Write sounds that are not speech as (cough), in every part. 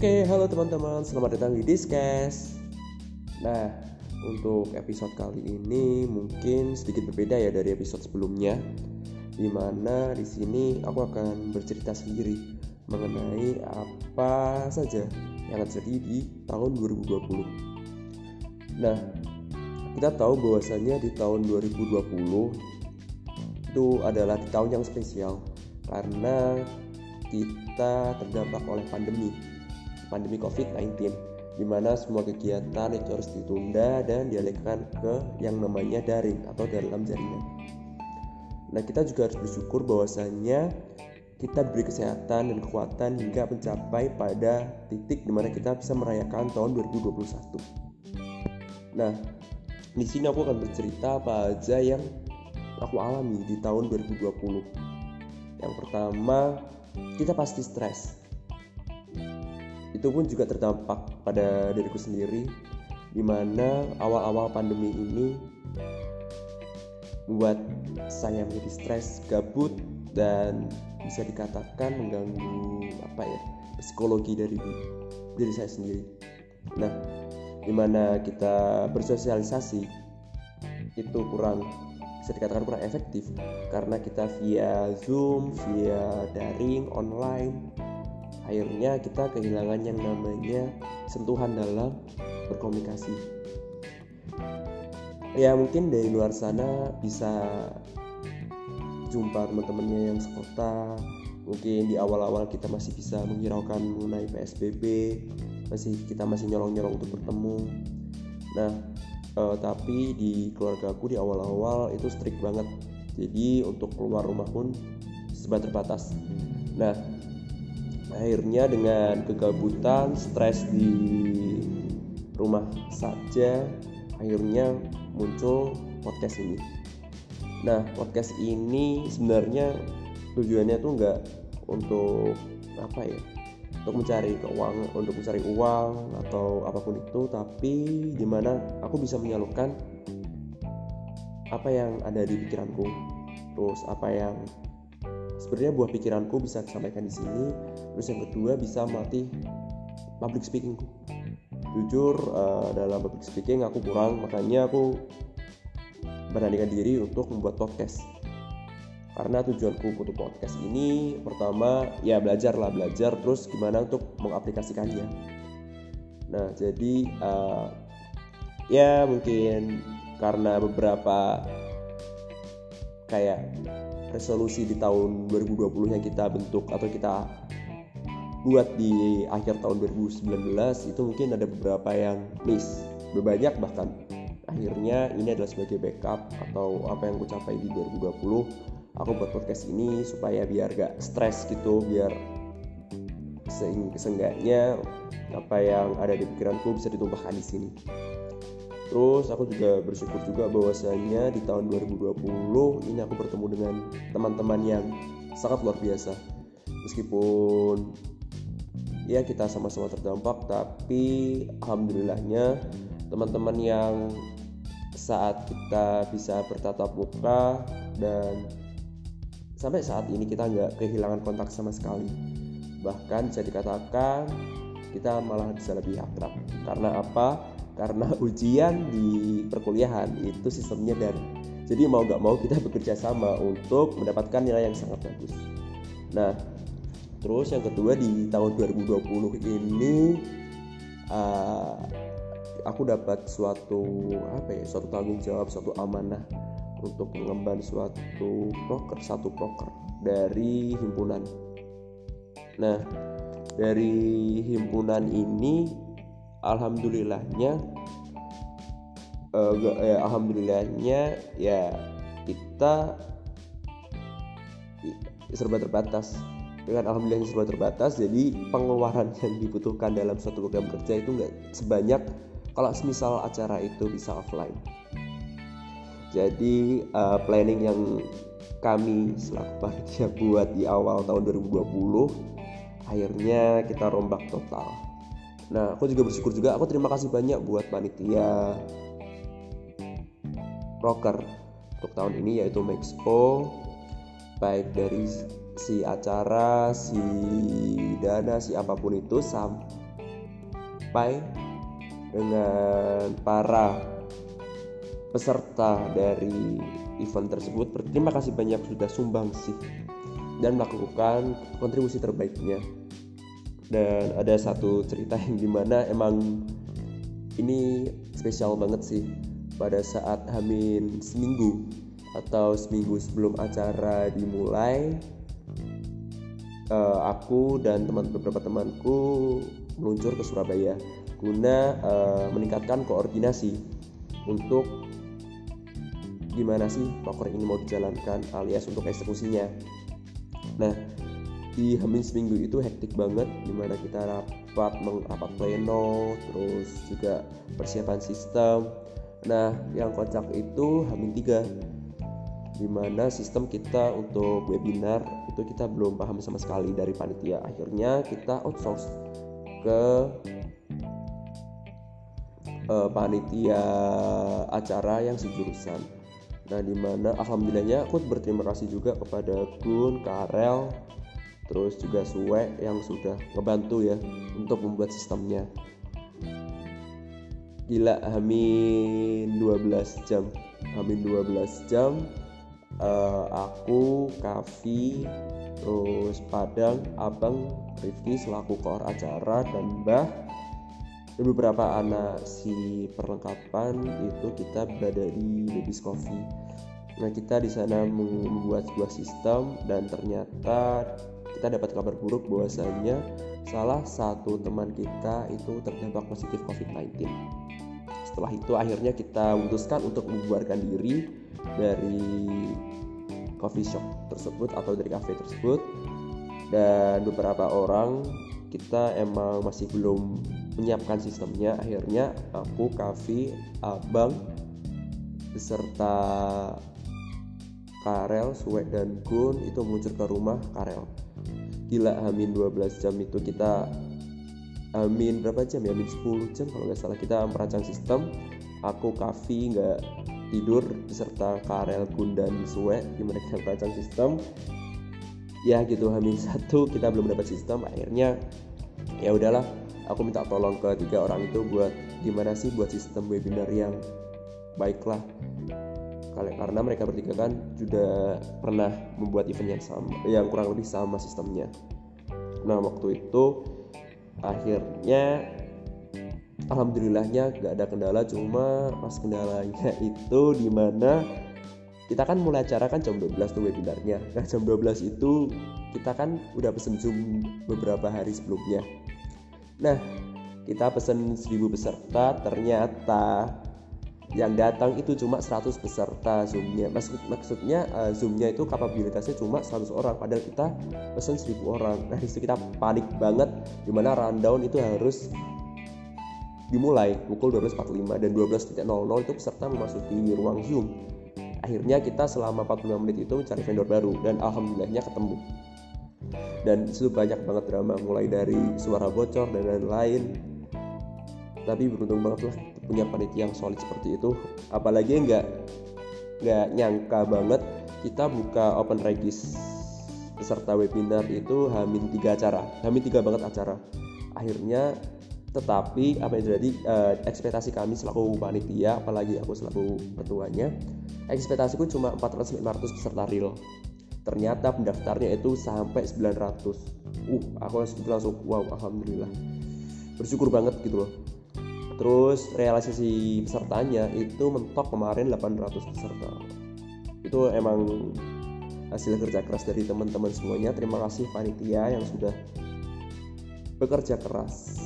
Oke, halo teman-teman, selamat datang di Discast. Nah, untuk episode kali ini mungkin sedikit berbeda ya dari episode sebelumnya, di mana di sini aku akan bercerita sendiri mengenai apa saja yang terjadi di tahun 2020. Nah, kita tahu bahwasanya di tahun 2020 itu adalah tahun yang spesial karena kita terdampak oleh pandemi pandemi COVID-19 di mana semua kegiatan itu harus ditunda dan dialihkan ke yang namanya daring atau dalam jaringan. Nah, kita juga harus bersyukur bahwasanya kita diberi kesehatan dan kekuatan hingga mencapai pada titik di mana kita bisa merayakan tahun 2021. Nah, di sini aku akan bercerita apa aja yang aku alami di tahun 2020. Yang pertama, kita pasti stres itu pun juga terdampak pada diriku sendiri di mana awal-awal pandemi ini membuat saya menjadi stres, gabut dan bisa dikatakan mengganggu apa ya psikologi dari diri saya sendiri. Nah, di mana kita bersosialisasi itu kurang bisa dikatakan kurang efektif karena kita via Zoom, via daring, online akhirnya kita kehilangan yang namanya sentuhan dalam berkomunikasi. Ya mungkin dari luar sana bisa jumpa teman-temannya yang sekota. Mungkin di awal-awal kita masih bisa menghiraukan mengenai PSBB masih kita masih nyolong-nyolong untuk bertemu. Nah eh, tapi di keluarga aku di awal-awal itu strict banget. Jadi untuk keluar rumah pun serba terbatas. Nah akhirnya dengan kegabutan stres di rumah saja akhirnya muncul podcast ini. Nah podcast ini sebenarnya tujuannya tuh nggak untuk apa ya? Untuk mencari keuangan untuk mencari uang atau apa pun itu tapi di mana aku bisa menyalurkan apa yang ada di pikiranku terus apa yang sebenarnya buah pikiranku bisa disampaikan di sini. Terus yang kedua bisa melatih public speakingku jujur uh, dalam public speaking aku kurang makanya aku beranikan diri untuk membuat podcast. Karena tujuanku untuk podcast ini pertama ya belajar lah belajar terus gimana untuk mengaplikasikannya. Nah jadi uh, ya mungkin karena beberapa kayak resolusi di tahun 2020 yang kita bentuk atau kita buat di akhir tahun 2019 itu mungkin ada beberapa yang miss berbanyak bahkan. Akhirnya ini adalah sebagai backup atau apa yang gue capai di 2020 aku buat podcast ini supaya biar gak stres gitu biar seenggaknya apa yang ada di pikiranku bisa ditumpahkan di sini Terus aku juga bersyukur juga bahwasanya di tahun 2020 ini aku bertemu dengan teman-teman yang sangat luar biasa. Meskipun ya kita sama-sama terdampak tapi alhamdulillahnya teman-teman yang saat kita bisa bertatap muka dan sampai saat ini kita nggak kehilangan kontak sama sekali. Bahkan bisa dikatakan kita malah bisa lebih akrab. Karena apa karena (laughs) ujian di perkuliahan itu sistemnya dan jadi mau nggak mau kita bekerja sama untuk mendapatkan nilai yang sangat bagus. Nah terus yang kedua di tahun 2020 ini uh, aku dapat suatu apa ya suatu tanggung jawab suatu amanah untuk mengemban suatu proker satu proker dari himpunan. Nah dari himpunan ini alhamdulillahnya uh, ya, alhamdulillahnya ya kita serba terbatas. Dengan alhamdulillahnya serba terbatas jadi pengeluaran (laughs) yang dibutuhkan dalam suatu program kerja itu nggak sebanyak kalau semisal acara itu bisa offline. Jadi uh, planning yang kami selaku (laughs) panitia buat di awal tahun 2020 akhirnya kita rombak total Nah, aku juga bersyukur juga. Aku terima kasih banyak buat panitia rocker untuk tahun ini yaitu Mexpo baik dari si acara, si dana, si apa pun itu sampai dengan para peserta dari event tersebut. Berterima kasih banyak sudah sumbang sih dan melakukan kontribusi terbaiknya dan ada satu cerita yang di mana emang ini spesial banget sih pada saat Hamin seminggu atau seminggu sebelum acara dimulai uh, aku dan teman beberapa temanku meluncur ke Surabaya guna uh, meningkatkan koordinasi untuk gimana sih poker ini mau dijalankan alias untuk eksekusinya. Nah, di Hamin seminggu itu hektik banget di mana kita rapat rapat pleno terus juga persiapan sistem. Nah yang kocak itu Hamin 3 di mana sistem kita untuk webinar itu kita belum paham sama sekali dari panitia. Akhirnya kita outsource ke uh, panitia acara yang sejurusan. Nah di mana alhamdulillahnya aku berterima kasih juga kepada Gun, Karel, terus juga Suwe yang sudah ngebantu ya untuk membuat sistemnya. Gila Amin 12 jam. Amin 12 jam uh, aku Kavi terus Padang Abang Rifki selaku koor acara dan Mbah. Dan beberapa anak si perlengkapan itu kita berada di Baby's Coffee. Nah kita di sana membuat sebuah sistem dan ternyata kita dapat kabar buruk bahwasanya salah satu teman kita itu terdampak positif COVID-19. Setelah itu akhirnya kita memutuskan untuk membubarkan diri dari coffee shop tersebut atau dari cafe tersebut. Dan beberapa orang kita emang masih belum menyiapkan sistemnya. Akhirnya aku Kavi Abang beserta Karel, Suwe dan Gun itu meluncur ke rumah Karel gila Amin 12 jam itu kita Amin berapa jam ya? Amin 10 jam kalau nggak salah. Kita merancang sistem. Aku Kavi nggak tidur beserta Karel Gundan Suwe gimana kita merancang sistem. Ya gitu Amin (laughs) satu kita belum dapat sistem. Akhirnya ya udahlah aku minta tolong ke tiga orang itu buat gimana sih buat sistem webinar yang baiklah karena mereka bertiga kan juga pernah membuat event yang sama yang kurang lebih sama sistemnya. Nah waktu itu akhirnya alhamdulillahnya gak ada kendala cuma pas kendalanya (laughs) itu di mana kita kan mulai acara kan jam 12 tuh webinarnya. Nah jam 12 itu kita kan udah pesen zoom beberapa hari sebelumnya. Nah kita pesen 1000 peserta ternyata yang datang itu cuma 100 peserta zoomnya. Maksud maksudnya uh, zoomnya itu kapabilitasnya cuma 100 orang padahal kita pesen 1000 orang. Nah di situ kita panik banget di mana rundown itu harus dimulai pukul 12.45 dan 12.00 itu peserta memasuki ruang zoom. Akhirnya kita selama 45 menit itu mencari vendor baru dan alhamdulillahnya ketemu. Dan itu banyak banget drama mulai dari suara bocor dan lain-lain. Tapi beruntung banget lah punya panitia yang solid seperti itu apalagi nggak nggak nyangka banget kita buka open regis peserta webinar itu hamin tiga acara hamin tiga banget acara. Akhirnya tetapi apa yang terjadi eh, ekspektasi kami selaku panitia apalagi aku selaku ketuanya ekspektasiku cuma 400-500 peserta real ternyata pendaftarnya itu sampai 900 uh aku langsung wow alhamdulillah. Bersyukur banget gitu loh terus realisasi pesertanya itu mentok kemarin 800 peserta. Itu emang hasil kerja keras dari teman-teman semuanya. Terima kasih panitia yang sudah bekerja keras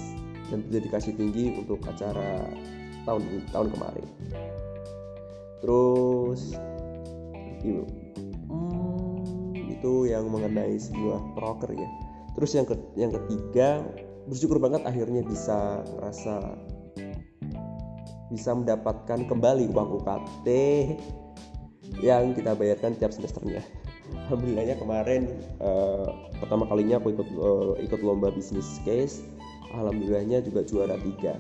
dan dedikasi tinggi untuk acara tahun tahun kemarin. Terus itu hmm, itu yang mengenai sebuah proker ya. Terus yang ke, yang ketiga bersyukur banget akhirnya bisa merasa bisa mendapatkan kembali uang UKT yang kita bayarkan tiap semesternya. (laughs) Alhamdulillahnya kemarin uh, pertama kalinya aku ikut uh, ikut lomba bisnis case. Alhamdulillahnya juga juara tiga.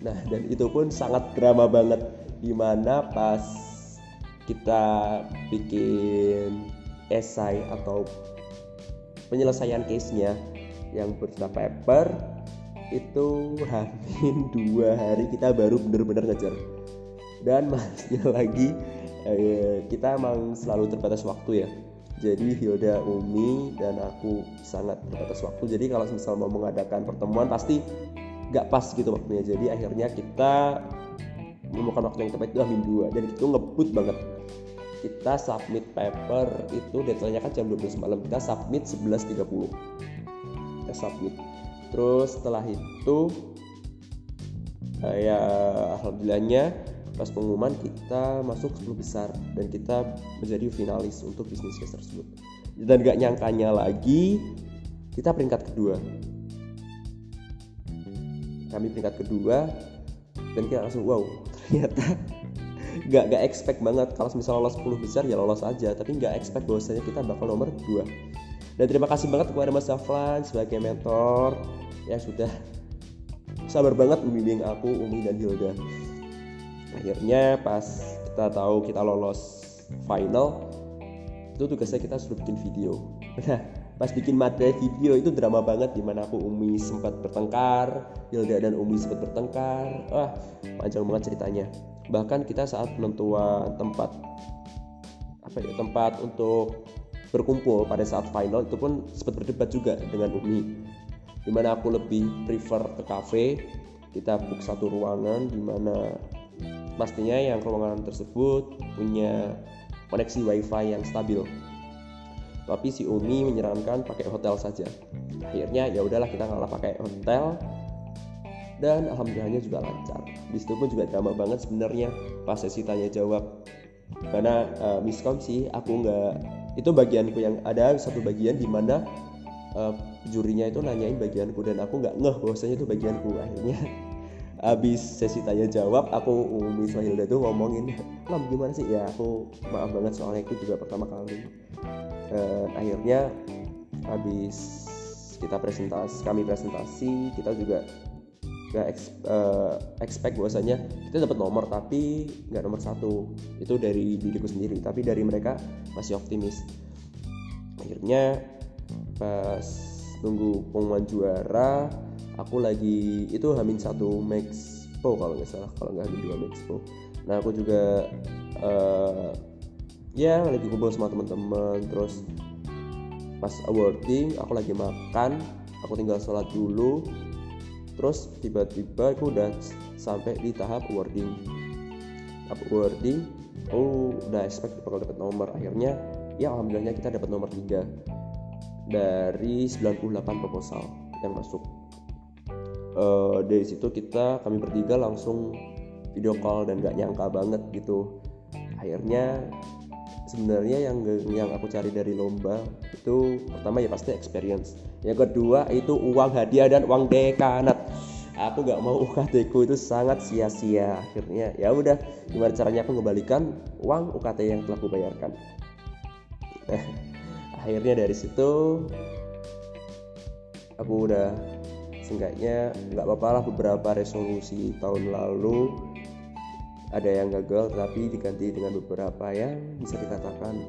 Nah dan itu pun sangat drama banget di mana pas kita bikin esai atau penyelesaian case-nya yang bercerita paper itu hamin dua hari kita baru bener-bener ngejar. Dan masnya (laughs) lagi eh, kita emang selalu terbatas waktu ya. Jadi Hilda Umi dan aku sangat terbatas waktu. Jadi kalau misal mau mengadakan pertemuan pasti nggak pas gitu waktunya. Jadi akhirnya kita menemukan waktu yang tepat itu Amin 2 dan itu ngebut banget. Kita submit paper itu deadline-nya kan jam 12 malam. Kita submit 11.30 kita submit terus setelah itu ya alhamdulillahnya pas pengumuman kita masuk 10 besar dan kita menjadi finalis untuk bisnis case tersebut. Dan gak nyangkanya lagi kita peringkat kedua. Kami peringkat kedua dan kita langsung wow ternyata (laughs) gak gak expect banget kalau misalnya lolos 10 besar ya lolos aja tapi gak expect bahwasanya kita bakal nomor 2 dan terima kasih banget kepada Mas Zaflan sebagai mentor yang sudah. Sabar banget membimbing aku Umi dan Hilda. Akhirnya pas kita tahu kita lolos final itu tugasnya kita suruh bikin video. Nah pas bikin materi video itu drama banget di mana aku Umi sempat bertengkar Hilda dan Umi sempat bertengkar. Wah panjang banget ceritanya. Bahkan kita saat penentuan tempat apa ya tempat untuk berkumpul pada saat final itu pun sempat berdebat juga dengan Umi di mana aku lebih prefer ke cafe kita book satu ruangan di mana pastinya yang ruangan tersebut punya koneksi wifi yang stabil. Tapi si Umi menyarankan pakai hotel saja. Akhirnya ya udahlah kita ngalah pakai hotel. Dan alhamdulillahnya juga lancar. Di situ pun juga drama banget sebenarnya pas sesi tanya jawab. Karena uh, miskom sih aku nggak itu bagianku yang ada satu bagian di mana uh, jurinya itu nanyain bagianku dan aku nggak ngeh bahwasanya itu bagianku. Akhirnya abis sesi tanya jawab aku Umi Hilda tuh ngomongin lam gimana sih? Ya aku maaf banget soalnya itu juga pertama kali. Uh, akhirnya habis kita presentasi kami presentasi kita juga gak uh, expect bahwasanya kita dapat nomor tapi nggak nomor satu. Itu dari diriku sendiri tapi dari mereka masih optimis. Akhirnya pas nunggu pengumuman juara aku lagi itu hamin satu Maxpo kalau nggak salah kalau nggak hamin dua Maxpo nah aku juga uh, ya lagi kumpul sama teman-teman terus pas awarding aku lagi makan aku tinggal sholat dulu terus tiba-tiba aku udah sampai di tahap awarding. Tahap awarding aku udah expect bakal dapat nomor akhirnya ya alhamdulillahnya kita dapat nomor 3 dari 98 proposal yang masuk. Uh, dari situ kita kami bertiga langsung video call dan gak nyangka banget gitu. Akhirnya sebenarnya yang yang aku cari dari lomba itu pertama ya pasti experience. Yang kedua itu uang hadiah dan uang dekanat. Aku gak mau (laughs) UKT ku itu sangat sia-sia. Akhirnya ya udah gimana caranya aku mengembalikan uang UKT yang telah aku bayarkan nah, akhirnya dari situ aku udah seenggaknya nggak apa-apa lah beberapa resolusi tahun lalu. Ada yang gagal tapi diganti dengan beberapa yang bisa dikatakan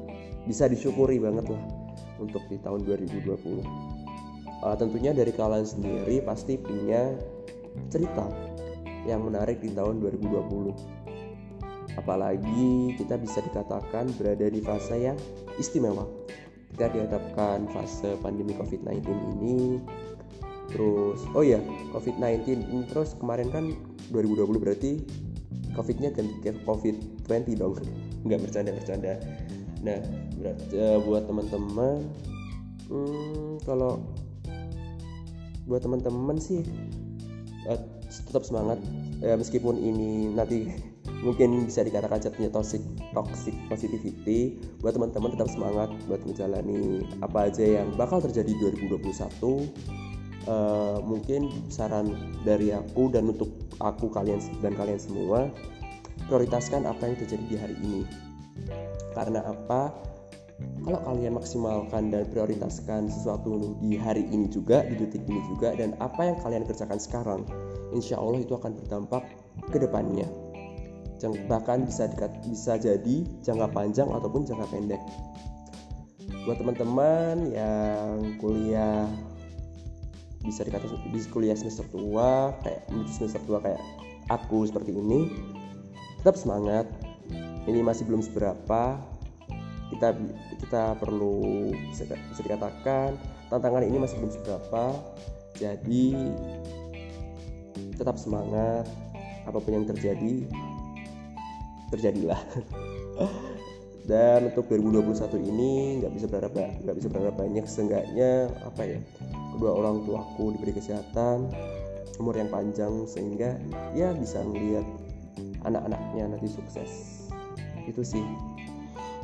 bisa disyukuri banget lah untuk di tahun 2020 uh, tentunya dari kalian sendiri pasti punya cerita yang menarik di tahun 2020 apalagi kita bisa dikatakan berada di fase yang istimewa kita dihadapkan fase pandemi COVID-19 ini. Terus oh ya COVID-19 ini terus kemarin kan 2020 berarti COVID-nya ganti ke COVID-20 dong. (laughs) Nggak bercanda bercanda nah berat, uh, buat teman-teman hmm, kalau buat teman-teman sih uh, tetap semangat. Ya, meskipun ini nanti (laughs) mungkin bisa dikatakan jatuhnya toxic toxic positivity. Buat teman-teman tetap semangat buat menjalani apa aja yang bakal terjadi 2021 uh, mungkin saran dari aku dan untuk aku kalian dan kalian semua prioritaskan apa yang terjadi di hari ini. Karena apa? Kalau kalian maksimalkan dan prioritaskan sesuatu di hari ini juga di detik ini juga dan apa yang kalian kerjakan sekarang insya Allah itu akan berdampak ke depannya bahkan bisa dekat bisa jadi jangka panjang ataupun jangka pendek. Buat teman-teman yang kuliah bisa dikata di kuliah semester tua kayak semester tua kayak aku seperti ini tetap semangat. Ini masih belum seberapa. Kita kita perlu bisa dikatakan tantangan ini masih belum seberapa. Jadi tetap semangat. Apa pun yang terjadi terjadilah. (laughs) Dan untuk 2021 ini nggak bisa berharap nggak bisa berharap banyak. Seenggaknya apa ya kedua orang tuaku diberi kesehatan umur yang panjang sehingga ya bisa melihat anak-anaknya nanti sukses. Itu sih.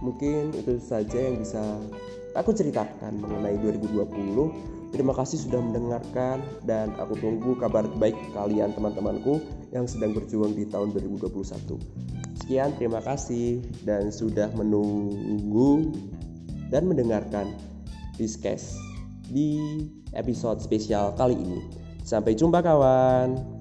Mungkin itu saja yang bisa aku ceritakan mengenai 2020 terima kasih sudah mendengarkan dan aku tunggu kabar baik kalian teman-temanku yang sedang berjuang di tahun 2021 Sekian, terima kasih dan sudah menunggu dan mendengarkan Discast di episode spesial kali ini. Sampai jumpa kawan.